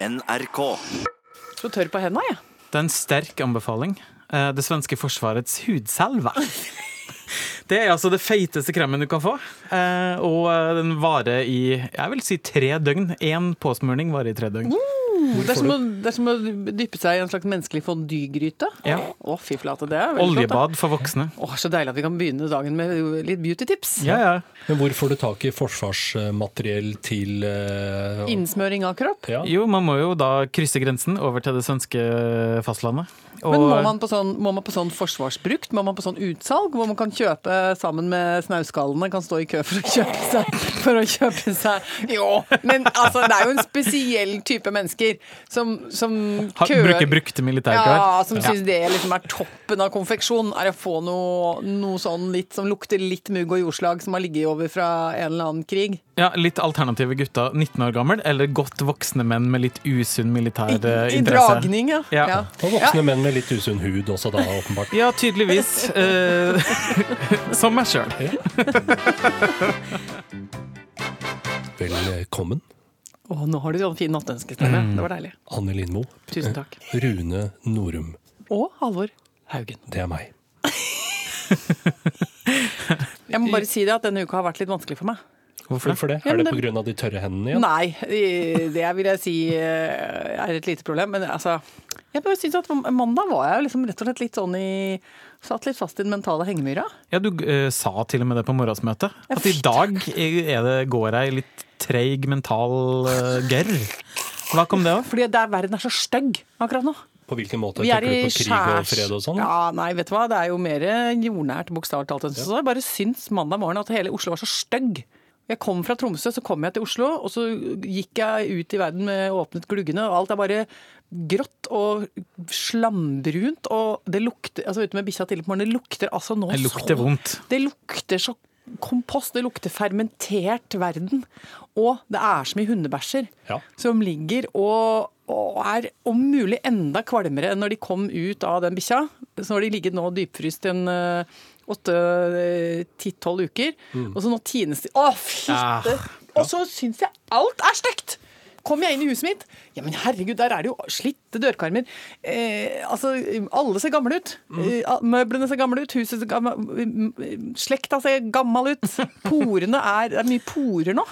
NRK. Så tørr på henda, jeg. Det er en sterk anbefaling. Eh, Det svenske forsvarets hudselve. Det er altså det feiteste kremen du kan få. Eh, Og eh, den varer i jeg vil si tre døgn. Én påsmurning varer i tre døgn. Det er, som å, det er som å dyppe seg i en slags menneskelig fondygryte. Ja. Å, fy flate, det er veldig flott. Oljebad for voksne. Å, så deilig at vi kan begynne dagen med litt beauty-tips. Ja, ja. Men hvor får du tak i forsvarsmateriell til uh... Innsmøring av kropp. ja. Jo, man må jo da krysse grensen over til det svenske fastlandet. Og Men må man, på sånn, må man på sånn forsvarsbrukt? Må man på sånn utsalg, hvor man kan kjøpe sammen med snauskallene, kan stå i kø for å kjøpe seg For å kjøpe seg Jo, men altså, det er jo en spesiell type mennesker som, som køer bruker brukte militærklær. Ja, som syns det liksom er toppen av konfeksjon. Er å få noe, noe sånn litt som lukter litt mugg og jordslag som har ligget over fra en eller annen krig. Ja, Litt alternative gutter 19 år gammel, eller godt voksne menn med litt usunn militær I, eh, i interesse. dragning, ja. Ja. ja. Og voksne menn med litt usunn hud også, da, åpenbart. Ja, tydeligvis. Eh, som meg sjøl. Velkommen, Å, nå har du sånn fin nattønskestemme. Mm. Det var deilig. Anne Lindmo. Tusen takk. Rune Norum. Og Halvor Haugen. Det er meg. Jeg må bare si det at denne uka har vært litt vanskelig for meg. Hvorfor? Hvorfor det? Ja, Er det pga. de tørre hendene igjen? Nei, det vil jeg si eh, er et lite problem. Men altså Jeg bare synes at mandag var jeg liksom rett og slett litt sånn i Satt litt fast i den mentale hengemyra. Ja, Du eh, sa til og med det på morgensmøtet. At i dag er det, går jeg i litt treig mental eh, gørr. Hva kom det av? Fordi det er, verden er så stygg akkurat nå. På hvilken måte? Vi er Tenker i du på krig og skjærs... fred og sånn? Ja, nei, vet du hva. Det er jo mer jordnært, bokstavelig talt. Så jeg bare syns mandag morgen at hele Oslo var så stygg. Jeg kom fra Tromsø, så kom jeg til Oslo, og så gikk jeg ut i verden med åpnet gluggene, og alt er bare grått og slambrunt, og det lukter Altså ute med bikkja tidlig på morgenen, det lukter altså nå Det lukter så vondt. Det lukter så kompost, det lukter fermentert verden. Og det er så mye hundebæsjer Ja. som ligger og, og er om mulig enda kvalmere enn når de kom ut av den bikkja. Så har de ligget nå dypfryst i en eh, åtte, eh, uker. Og så nå tines de Å, fitte! Og så syns jeg alt er stygt! Kommer jeg inn i huset mitt, ja men herregud, der er det jo slitte dørkarmer. Eh, altså, alle ser gamle ut. Mm. møblene ser gamle ut, huset ser gammelt Slekta ser gammel ut. Porene er Det er mye porer nå.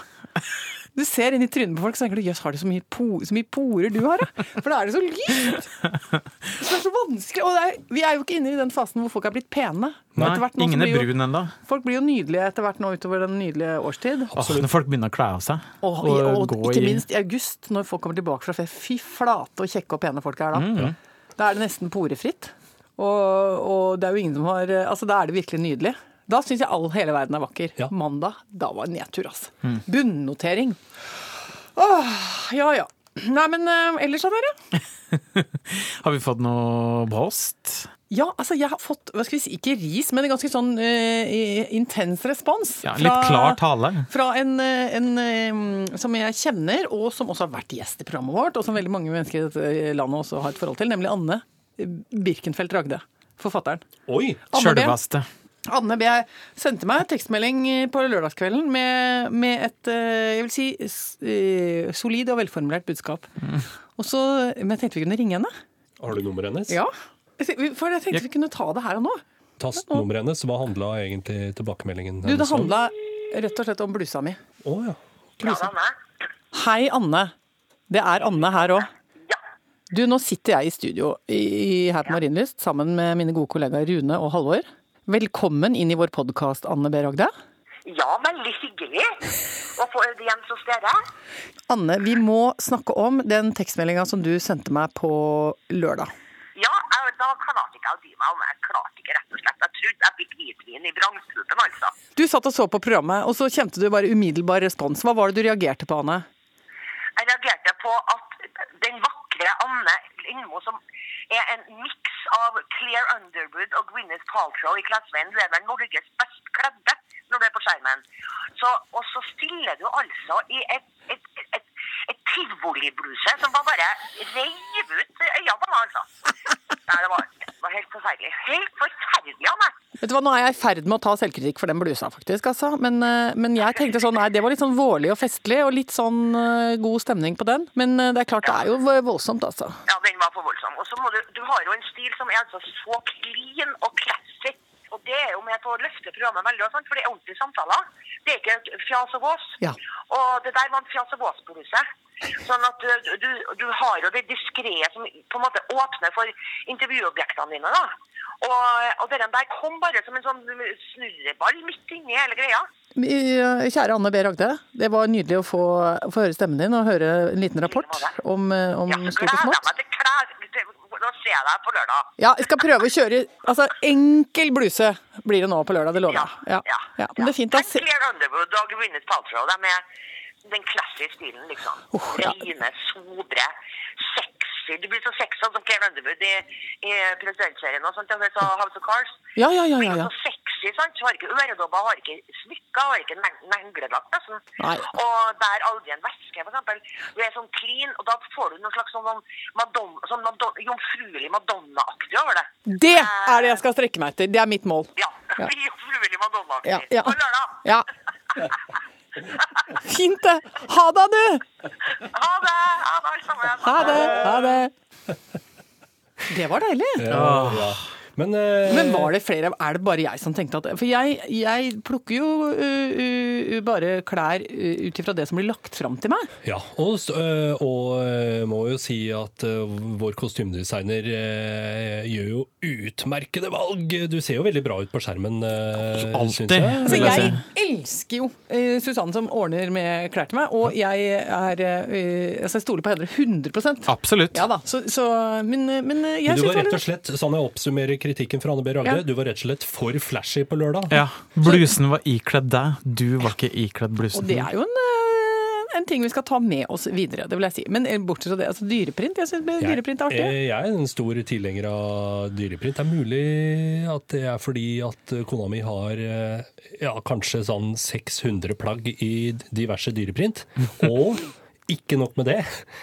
Du ser inn i trynet på folk og tenker du, jøss, har du så mye, po så mye porer du har, da? For da er det så lyst! Så det er så vanskelig. Og er, vi er jo ikke inne i den fasen hvor folk er blitt pene. Nei, ingen er brun ennå. Folk blir jo nydelige etter hvert nå utover den nydelige årstid. Når folk begynner å kle av seg. Og, og, og gå ikke i- minst i august, når folk kommer tilbake fra ferie. Fy flate og kjekke og pene folk er da. Mm, Da er det nesten porefritt. Og, og det er jo ingen som har Altså, da er det virkelig nydelig. Da syns jeg all, hele verden er vakker. Ja. Mandag, da var det nedtur, altså. Mm. Bunnotering. Åh, ja ja. Nei, men uh, ellers da, dere? Har vi fått noe post? Ja, altså jeg har fått, hva skal vi si, ikke ris, men en ganske sånn uh, intens respons. Ja, litt klar tale. Fra en, eh, en eh, som jeg kjenner, og som også har vært gjest i programmet vårt, og som veldig mange mennesker i dette landet også har et forhold til, nemlig Anne Birkenfeldt Ragde. Forfatteren. Oi! Sjølveste. Anne B. sendte meg tekstmelding på lørdagskvelden med, med et eh, jeg vil si, eh, solid og velformulert budskap. Og så, Men jeg tenkte vi kunne ringe henne. Har du nummeret hennes? Ja. Jeg tenkte- For jeg tenkte vi kunne ta det her og nå. Tastnummeret hennes. Hva handla egentlig tilbakemeldingen Du, det hennes om? handla rett og slett om blusa mi. Å ja. Hei, Anne. Det er Anne her òg. Ja. Du, nå sitter jeg i studio i, her på Marienlyst sammen med mine gode kollegaer Rune og Halvor. Velkommen inn i vår podkast, Anne B. Ragde. Ja, veldig hyggelig å få audiens hos dere. Anne, vi må snakke om den tekstmeldinga som du sendte meg på lørdag. Ja, jeg, da klarte ikke jeg å dy meg om. Jeg klarte ikke, rett og slett. Jeg trodde jeg fikk hvitvin i vrangstrupen, altså. Du satt og så på programmet, og så kjente du bare umiddelbar respons. Hva var det du reagerte på, Anne? Jeg reagerte på at den vakre Anne Lindmo, som er en miks av Claire Underwood og Gwyneth Paltrow i Klasseveien, du er vel Norges best kledde når du er på skjermen. Så, og så stiller du altså i et, et, et, et tivolibluse som var bare reiv ut øynene på meg, altså. Nei, det var, det var helt forferdelig. Helt forferdelig av meg. Vet du hva, Nå er jeg i ferd med å ta selvkritikk for den blusa, faktisk. Altså. Men, eh, men jeg tenkte sånn, nei, det var litt sånn vårlig og festlig, og litt sånn eh, god stemning på den. Men eh, det er klart, det er jo voldsomt, altså. Ja, den var for voldsom. Og så må du, du har jo en stil som er altså så clean og classy. Det er jo med på å løfte programmet veldig, for det er ordentlige samtaler. Det er ikke fjas og vås. Ja. Og det der var en fjas og vås-bluse. Sånn at du, du, har jo det diskré som på en måte åpner for intervjuobjektene dine. da. Og, og den der kom bare som en sånn snurreball midt inni hele greia. Kjære Anne B. Ragde, det var nydelig å få, få høre stemmen din og høre en liten rapport om, eh, om Ja, stort og gleder smått. meg til klær. Nå å se deg på lørdag. Ja, jeg skal prøve å kjøre Altså, enkel bluse blir det nå på lørdag, det lover jeg. Ja, ja. Men det er fint. å se Claire Underwood og Gwyneth Paltrow. De er den klassiske stilen, liksom. Oh, ja. Rene, sobre, sexy. Du blir så sexy som Claire Underwood i, i presidentserien og sånt. Så House of Cars. Ja, ja, ja, ja, ja. så sexy, sant? Har ikke øredobber, har ikke smykker, har ikke neg- neglelakk. nesten. Og bærer aldri en veske, eksempel. Du er sånn clean, og da får du noe slags sånn, Madonna, sånn Madonna, jomfruelig Madonna-aktig over det. Det er det jeg skal strekke meg etter. Det er mitt mål. Ja. Ja. Jomfruelig Madonna-aktig. Ja, ja. På lørdag. Ja. Fint, det. Ha det, du! Ha det! Ha det, alle sammen. Ha det. Ha det. Det var deilig. Ja, ja. Men, uh, Men var det flere? Er det bare jeg som tenkte at For jeg, jeg plukker jo uh, uh, bare klær ut ifra det som blir lagt fram til meg. Ja, og, og må jo si at vår kostymedesigner gjør jo utmerkede valg. Du ser jo veldig bra ut på skjermen, Alltid. jeg. Altså, jeg elsker jo uh, Susanne som ordner med klær til meg, og jeg er uh, altså jeg stoler på henne 100% Absolutt. Ja da, så, så Men, men jeg syns du var rett og slett, sånn jeg oppsummerer kritikken fra Anne B. Ragde, Ja. du var rett og slett for flashy på lørdag. Ja. Blusen var ikledd deg, du var ikke ikledd blusen. Og det er jo en, uh, en ting vi skal ta med oss videre, det vil jeg si. Men uh, bortsett fra det, altså dyreprint, jeg syns dyreprint er artig. Jeg, jeg er en stor tilhenger av dyreprint. Det er mulig at det er fordi at kona mi har eh, ja, kanskje sånn 600 plagg i diverse dyreprint. Og ikke nok med det,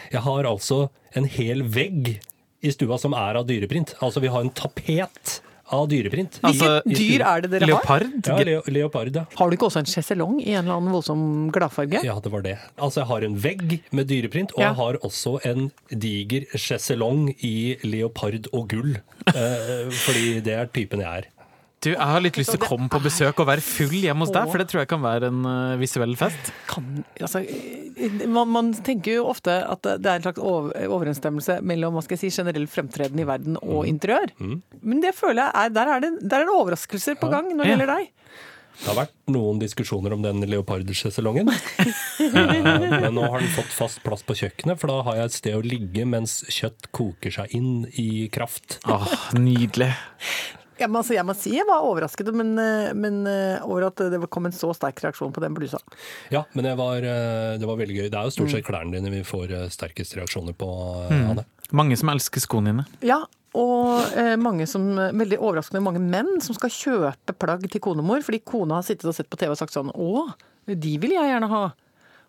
jeg har altså en hel vegg i stua som er av dyreprint. Altså vi har en tapet av dyreprint. Altså, Hvilket dyr er det dere har? Leopard? Ja, leo, leopard, ja. Har du ikke også en sjeselong i en eller annen voldsom gladfarge? Ja, det var det. Altså, jeg har en vegg med dyreprint, og Ja. jeg har også en diger sjeselong i leopard og gull. Eh, fordi det er typen jeg er. Du, jeg har litt lyst til å komme på besøk og være full hjemme hos deg, for det tror jeg kan være en uh, visuell fest. Kan, altså, eh, man, man tenker jo ofte at det er en slags overensstemmelse mellom hva skal jeg si, generell fremtreden i verden og interiør. Men det føler jeg er, der er det, der er det overraskelser på gang når det Ja. gjelder deg. Det har vært noen diskusjoner om den leopardsjeselongen. Eh, Men nå har den fått fast plass på kjøkkenet, for da har jeg et sted å ligge mens kjøtt koker seg inn i kraft. Åh, nydelig. Jeg må, altså, jeg må si jeg var overrasket men, eh, men, eh, over at det kom en så sterk reaksjon på den blusa. Ja, men var, eh, det var veldig gøy. Det er jo stort sett klærne dine vi får sterkest reaksjoner på, mm. Anne. Mange som elsker skoene dine. Ja, og eh, mange som, veldig overraskende mange menn som skal kjøpe plagg til konemor, fordi kona har sittet og sett på TV og sagt sånn Å, de vil jeg gjerne ha.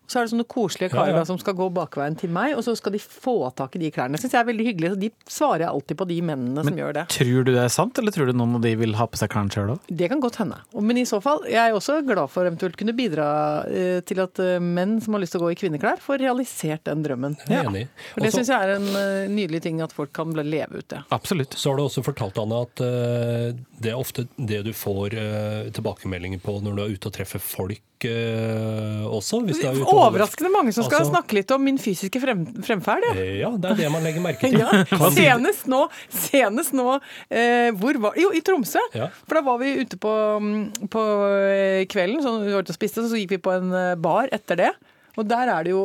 Og så er det sånne koselige karer Ja, ja. som skal gå bakveien til meg, og så skal de få tak i de klærne. Det syns jeg er veldig hyggelig. Så de svarer jeg alltid på de mennene som gjør det. Tror du det er sant, eller tror du noen av de vil ha på seg klærne sjøl òg? Det kan godt hende. Men i så fall, jeg er også glad for eventuelt kunne bidra eh, til at eh, menn som har lyst til å gå i kvinneklær, får realisert den drømmen. Jeg er enig. For det syns jeg er en eh, nydelig ting at folk kan leve ut det. Absolutt. Så har du også fortalt, Anne, at det er ofte det du får tilbakemeldinger på når du er ute og treffer folk eh, også. Er Overraskende mange som skal Altså- snakke litt om min fysiske frem, fremferd. Ja. Eh, Ja, det er det man legger merke til. Ja, senest nå, senest nå eh, Hvor var Jo, i Tromsø. Ja. For da var vi ute på, mm, på eh, kvelden, så vi var ute og spiste, så gikk vi på en bar etter det. Og der er det jo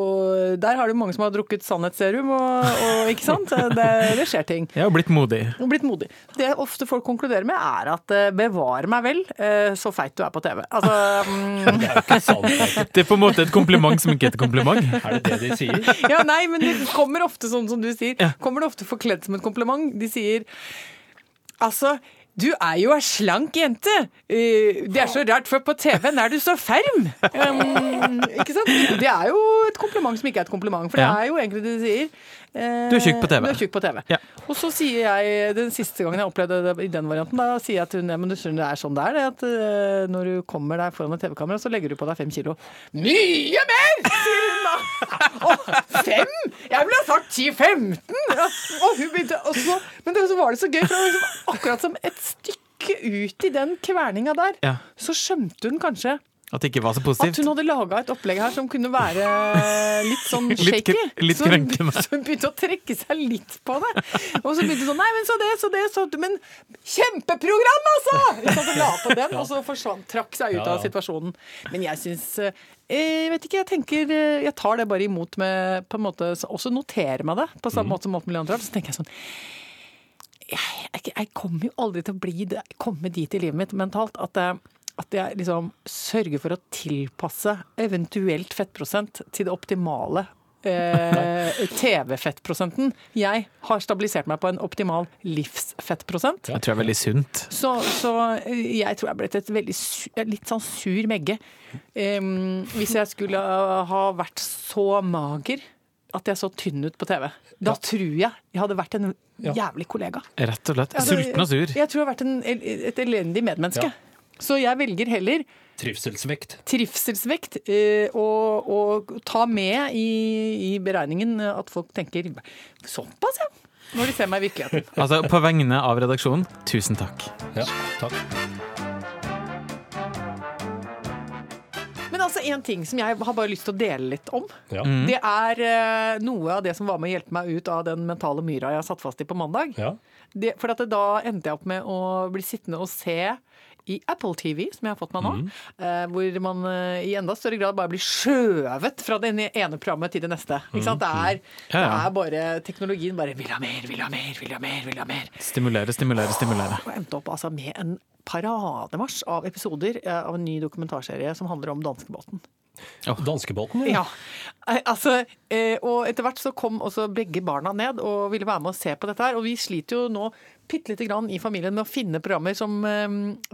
Der har det jo mange som har drukket sannhetsserum, og, og ikke sant? Det, det skjer ting. Jeg har blitt modig. Blitt modig. Det ofte folk konkluderer med, er at eh, bevare meg vel, eh, så feit du er på TV. Altså mm, Det er jo ikke sant. Det er på en måte et kompliment som ikke er et kompliment. Er det det de sier? Ja, nei, men det kommer ofte sånn som du sier. Kommer det ofte forkledd som et kompliment. De sier Altså, Du er jo ei slank jente. Eh, Det er så rart, for på TV-en er du så ferm. Um, ikke sant? Det er jo et kompliment som ikke er et kompliment, for det Ja. er jo egentlig det du sier. Eh, Du er tjukk på TV. Du er tjukk på TV. Ja. Og så sier jeg, den siste gangen jeg opplevde det i den varianten, da sier jeg til hun men du skjønner det er sånn det er, det at eh, når du kommer der foran et TV-kamera, så legger du på deg fem kilo. Mye mer! sier hun da. Og fem? Jeg ville sagt 10-15! Ja, Og hun begynte, også, men det, så var det så gøy, for det var liksom akkurat som et stykke ut i den kverninga der, Ja. så skjønte hun kanskje At det ikke var så at hun hadde laga et opplegg her som kunne være litt sånn shaky. litt, litt så, hun- så hun begynte å trekke seg litt på det. Og så begynte hun sånn Nei, men så det, så det, så Men kjempeprogram, altså! Så la på den, og så forsvant, trakk seg ut av situasjonen. Men jeg syns eh, Jeg vet ikke, jeg tenker eh, Jeg tar det bare imot med på en måte Også noterer meg det, på Mm. samme måte som Morten Trapp. Så tenker jeg sånn jeg, jeg, jeg kommer jo aldri til å bli det, komme dit i livet mitt mentalt at jeg, at jeg liksom sørger for å tilpasse eventuelt fettprosent til det optimale eh, TV-fettprosenten. Jeg har stabilisert meg på en optimal livsfettprosent. Jeg tror det er veldig sunt. Så, så eh, jeg tror jeg er blitt et veldig litt sånn sur megge. Um, hvis jeg skulle ha vært så mager at jeg så tynn ut på TV. Da tror jeg jeg hadde vært en jævlig kollega. Rett og slett. Sulten og sur. Jeg, jeg tror jeg har vært en, et elendig medmenneske. Ja. Så jeg velger heller Trivselsvekt. trivselsvekt eh, og, og ta med i, i beregningen at folk tenker såpass, ja. Når de ser meg i virkeligheten. Altså, på vegne av redaksjonen, tusen takk. Ja, takk. Men altså en ting som jeg har bare lyst til å dele litt om. Ja. Det er uh, noe av det som var med å hjelpe meg ut av den mentale myra jeg satt fast i på mandag. Ja. Det, for at det, da endte jeg opp med å bli sittende og se i Apple TV, som jeg har fått meg nå, eh, hvor man eh, i enda større grad bare blir skjøvet fra det ene programmet til det neste. Ikke sant? Det, er, ja. det er bare teknologien bare vil ha mer, vil ha mer, vil ha mer. vil ha mer. Stimulere, stimulere, stimulere. Og endte opp altså med en parademarsj av episoder eh, av en ny dokumentarserie som handler om danskebåten. Danskebåten, ja. Ja, altså, eh, og etter hvert så kom også begge barna ned og ville være med og se på dette her. Og vi sliter jo nå bitte lite grann i familien med å finne programmer som eh,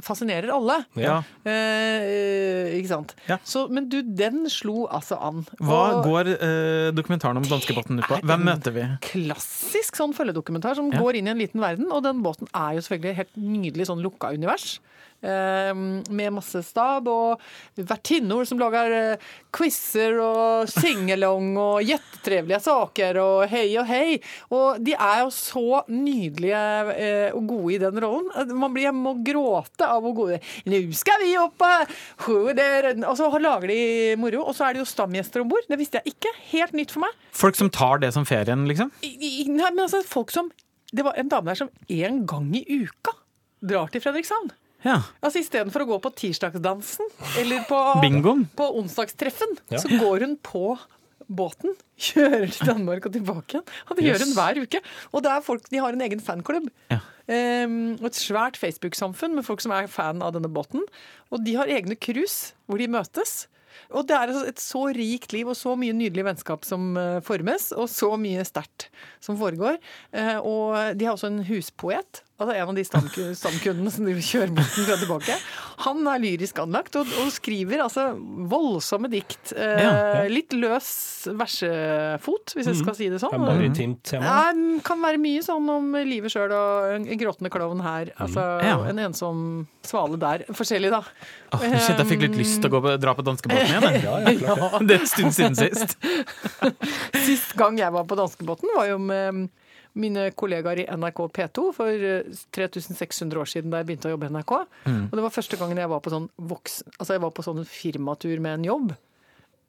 fascinerer alle. Ja. Eh, ikke sant? Ja. Så, men du, den slo altså an. Hva Og går eh, dokumentaren om danskebåten ut på? Hvem møter vi? Klassisk sånn følgedokumentar som Ja. går inn i en liten verden. Og den båten er jo selvfølgelig helt nydelig sånn lukka univers. Eh, med masse stab og vertinner som lager eh, quizer og singalong og kjempetrivelige saker og hei og hei. Og de er jo så nydelige eh, og gode i den rollen. Man blir hjemme og gråte av hvor gode Nå skal vi opp eh, hvor der-» Og så lager de moro. Og så er det jo stamgjester om bord. Det visste jeg ikke. Helt nytt for meg. Folk som tar det som ferien, liksom? Nei, men altså folk som Det var en dame der som en gang i uka drar til Fredrikshavn. Ja. Altså Istedenfor å gå på tirsdagsdansen eller på, på onsdagstreffen, Ja. så går hun på båten, kjører til Danmark og tilbake igjen. Og det Yes. gjør hun hver uke. Og det er folk, de har en egen fanklubb. Ja. Um, og et svært Facebook-samfunn med folk som er fan av denne båten. Og de har egne cruise hvor de møtes. Og det er altså et så rikt liv og så mye nydelig vennskap som eh, formes, og så mye sterkt som foregår. Eh, og de har også en huspoet. Altså en av de stamku- stamkundene som driver kjørebåten fra tilbake. Han er lyrisk anlagt og, og skriver altså voldsomme dikt. Eh, Ja, ja. Litt løs versefot, hvis jeg skal si det Det sånn. er intimt tema. Ja, kan være mye sånn om livet sjøl og en gråtende klovn her. Altså Ja. en ensom svale der. Forskjellig, da. Åh, shit, jeg fikk litt lyst til å gå på, dra på danskebåten igjen. Ja, ja, det. Det er en stund siden sist. Sist gang jeg var på danskebåten, var jo med mine kollegaer i NRK P2 for eh, 3600 år siden da jeg begynte å jobbe i NRK. Og det var første gangen jeg var på sånn voksen, altså jeg var på sånn firmatur med en jobb.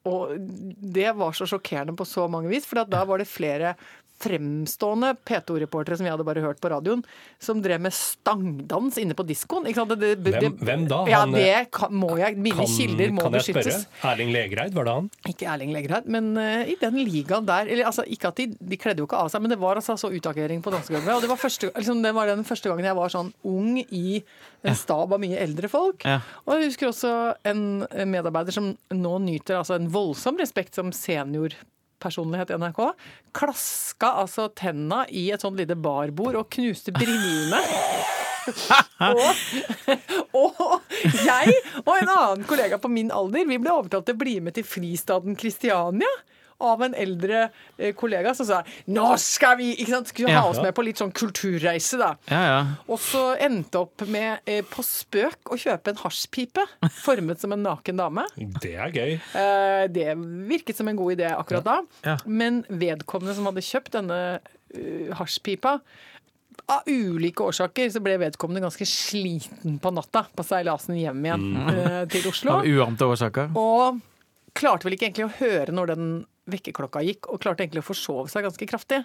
Og det var så sjokkerende på så mange vis, for da var det flere fremstående P2-reportere som vi hadde bare hørt på radioen, som drev med stangdans inne på diskoen. Hvem- hvem da? Ja, Han, det kan, må jeg. Mine Kan, kilder må kan jeg spørre? beskyttes. Erling Legreid, var det han? Ikke Erling Legreid, men uh, i den ligaen der eller, altså, Ikke at de, de kledde jo ikke av seg, men det var altså så utagering på dansegulvet. Og det var, første, liksom, det var den første gangen jeg var sånn ung i en stab av mye eldre folk. Ja. Og jeg husker også en medarbeider som nå nyter altså, en voldsom respekt som seniorpersonlighet i NRK. Klaska altså tenna i et sånt lite barbord og knuste brillene. og, og jeg og en annen kollega på min alder vi ble overtalt til å bli med til fristaden Kristiania. Av en eldre eh, kollega som sa 'nå skal vi' ikke sant? Skulle ha oss med på litt sånn kulturreise, da. Ja, ja. Og så endte opp med eh, på spøk å kjøpe en hasjpipe formet som en naken dame. Det er gøy. Eh, Det virket som en god idé akkurat da. Ja. Men vedkommende som hadde kjøpt denne uh, hasjpipa av ulike årsaker så ble vedkommende ganske sliten på natta på seilasen hjem igjen eh, til Oslo. Av uante årsaker. Og klarte vel ikke egentlig å høre når den vekkerklokka gikk, og klarte egentlig å forsove seg ganske kraftig.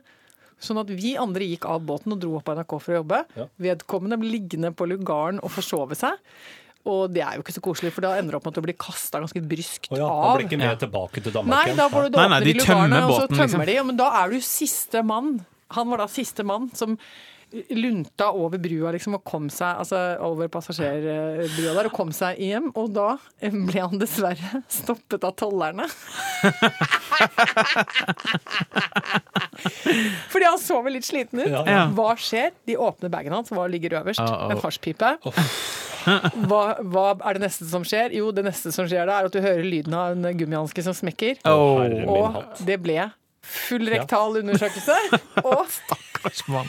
Sånn at vi andre gikk av båten og dro opp på NRK for å jobbe. Ja. Vedkommende ble liggende på lugaren og forsove seg. Og det er jo ikke så koselig, for da ender det opp med at du blir kasta ganske bryskt oh ja, av. av. blir ikke med tilbake til Nei, da får du Nei, åpne nei, de de lugarene, tømmer og så båten, tømmer liksom. de. Ja, men da er du siste mann. Han var da siste mann som lunta over brua liksom, og kom seg altså over passasjerbrua der og kom seg hjem. Og da ble han dessverre stoppet av tollerne. Fordi han så vel litt sliten ut. Ja, ja. Hva skjer? De åpner bagen hans, hva ligger øverst? Uh-oh. En hasjpipe. Hva, hva er det neste som skjer? Jo, det neste som skjer da, er at du hører lyden av en gummihanske som smekker. Oh, Og det ble full rektal undersøkelse. Og stakkars mann.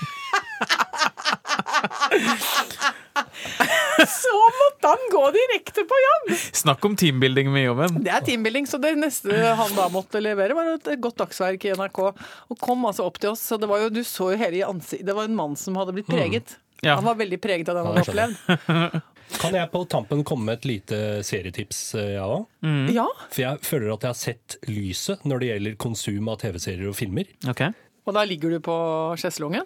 Så måtte han gå direkte på jobb! Snakk om teambuilding med jobben. Det er teambuilding, så det neste han da måtte levere, var et godt dagsverk i NRK. Og kom altså opp til oss. Så det var jo, du så jo hele i ansiktet Det var en mann som hadde blitt preget. Ja. Han var veldig preget av det han hadde opplevd. Kan jeg på tampen komme med et lite serietips, eh, jeg òg? Ja, For jeg føler at jeg har sett lyset når det gjelder konsum av TV-serier og filmer. Ok. Og da ligger du på sjeselongen?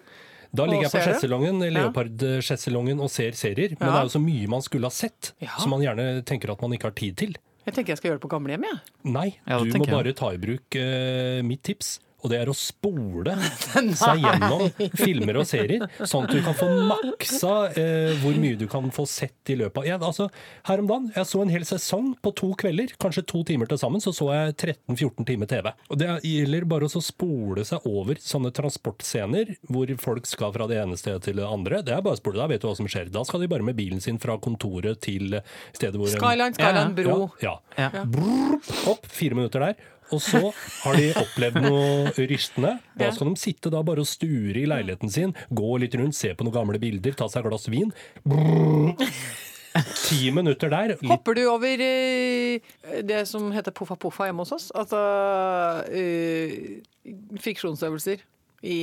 Da ligger jeg på sjeselongen, leopard-sjeselongen og ser serier. Men Ja. det er jo så mye man skulle ha sett, Ja. som man gjerne tenker at man ikke har tid til. Jeg tenker jeg skal gjøre det på gamlehjem, jeg. Nei, Ja, Nei, du må bare ta i bruk uh, mitt tips. Og det er å spole seg gjennom filmer og serier, sånn at du kan få maksa eh, hvor mye du kan få sett i løpet av jeg, altså, Her om dagen jeg så en hel sesong på to kvelder, kanskje to timer til sammen, så så jeg 13-14 timer TV. Og Det gjelder bare å spole seg over sånne transportscener hvor folk skal fra det ene stedet til det andre. Det er bare å spole, Da vet du hva som skjer. Da skal de bare med bilen sin fra kontoret til stedet hvor Skyland, Skyline, Skyline, bro. ja, Ja. ja. Brrr, opp, fire minutter der. Og så har de opplevd noe rystende. Da skal de sitte da bare og sture i leiligheten sin, gå litt rundt, se på noen gamle bilder, ta seg et glass vin. Brrr. Ti minutter der. Litt, Hopper du over eh, det som heter poffa poffa hjemme hos oss? Altså uh, friksjonsøvelser i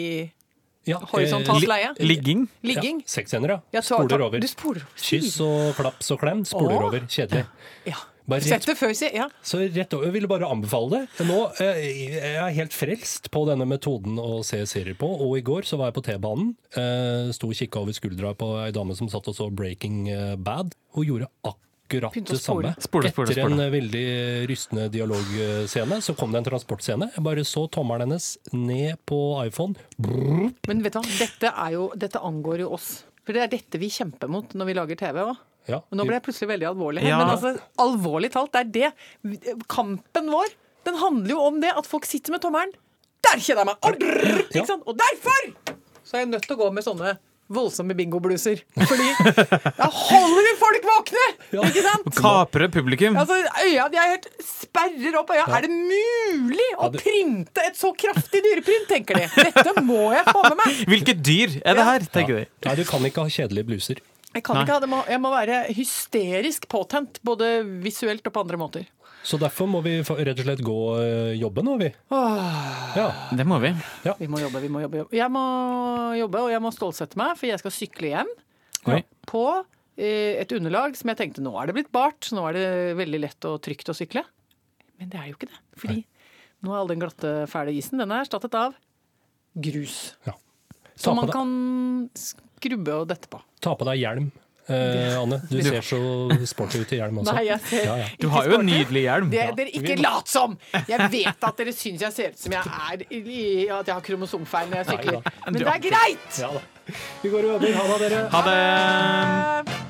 ja, horisontalt eh, leie? Ligging? Ligging? Ja, Sexscener, ja. Ja, Spoler over. Du spoler. Kyss og klaps og klem. Spoler Åh. over. Kjedelig. Ja. Bare rett før si. Ja. Så rett over, jeg ville bare anbefale det. Nå eh, jeg er helt frelst på denne metoden å se serier på, og i går så var jeg på T-banen. Eh, sto og kikka over skuldra på ei dame som satt og så Breaking eh, Bad. Hun gjorde akkurat det samme. spole. Spole, spole, Etter en veldig rystende dialogscene så kom det en transportscene. Jeg bare så tommelen hennes ned på iPhone. Brrr. Men vet du hva, dette, er jo, dette angår jo oss. For det er dette vi kjemper mot når vi lager TV òg. Ja, Men nå ble jeg plutselig veldig alvorlig. Ja. Men altså, alvorlig talt, det er det. Kampen vår, den handler jo om det at folk sitter med tommelen. Der kjenner jeg meg! Og, drrr, Ja. ikke sant? og derfor så er jeg nødt til å gå med sånne voldsomme bingobluser. Fordi da holder vi folk våkne! Ikke sant? Kapre publikum. Altså, øya, de er helt sperrer opp øya. Er det mulig å printe et så kraftig dyreprint, tenker de. Dette må jeg få med meg. Hvilket dyr er det her, tenker de. Nei, du kan ikke ha kjedelige bluser. Jeg kan Nei. ikke ha det, må- jeg må være hysterisk påtent, både visuelt og på andre måter. Så derfor må vi rett og slett gå og jobbe nå, vi. Ja. Det må vi. Vi må jobbe, vi må jobbe. jobbe. Jeg må jobbe, og jeg må stålsette meg, for jeg skal sykle hjem Oi. på eh, et underlag som jeg tenkte nå er det blitt bart, nå er det veldig lett og trygt å sykle. Men det er jo ikke det. Fordi nå er all den glatte, fæle isen den er erstattet av grus. ja. Som man kan skrubbe og dette på. Ta på deg hjelm, eh, Anne. Du ser så sporty ut i hjelm også. Nei, jeg ser Ja, ja. Du har jo en nydelig hjelm. Det, dere ikke lat som! Jeg vet at dere syns jeg ser ut som jeg er i, at jeg har kromosomfeil når jeg sykler. Men det er greit! Ja da. Vi går og jobber. Ha det, dere. Ha det!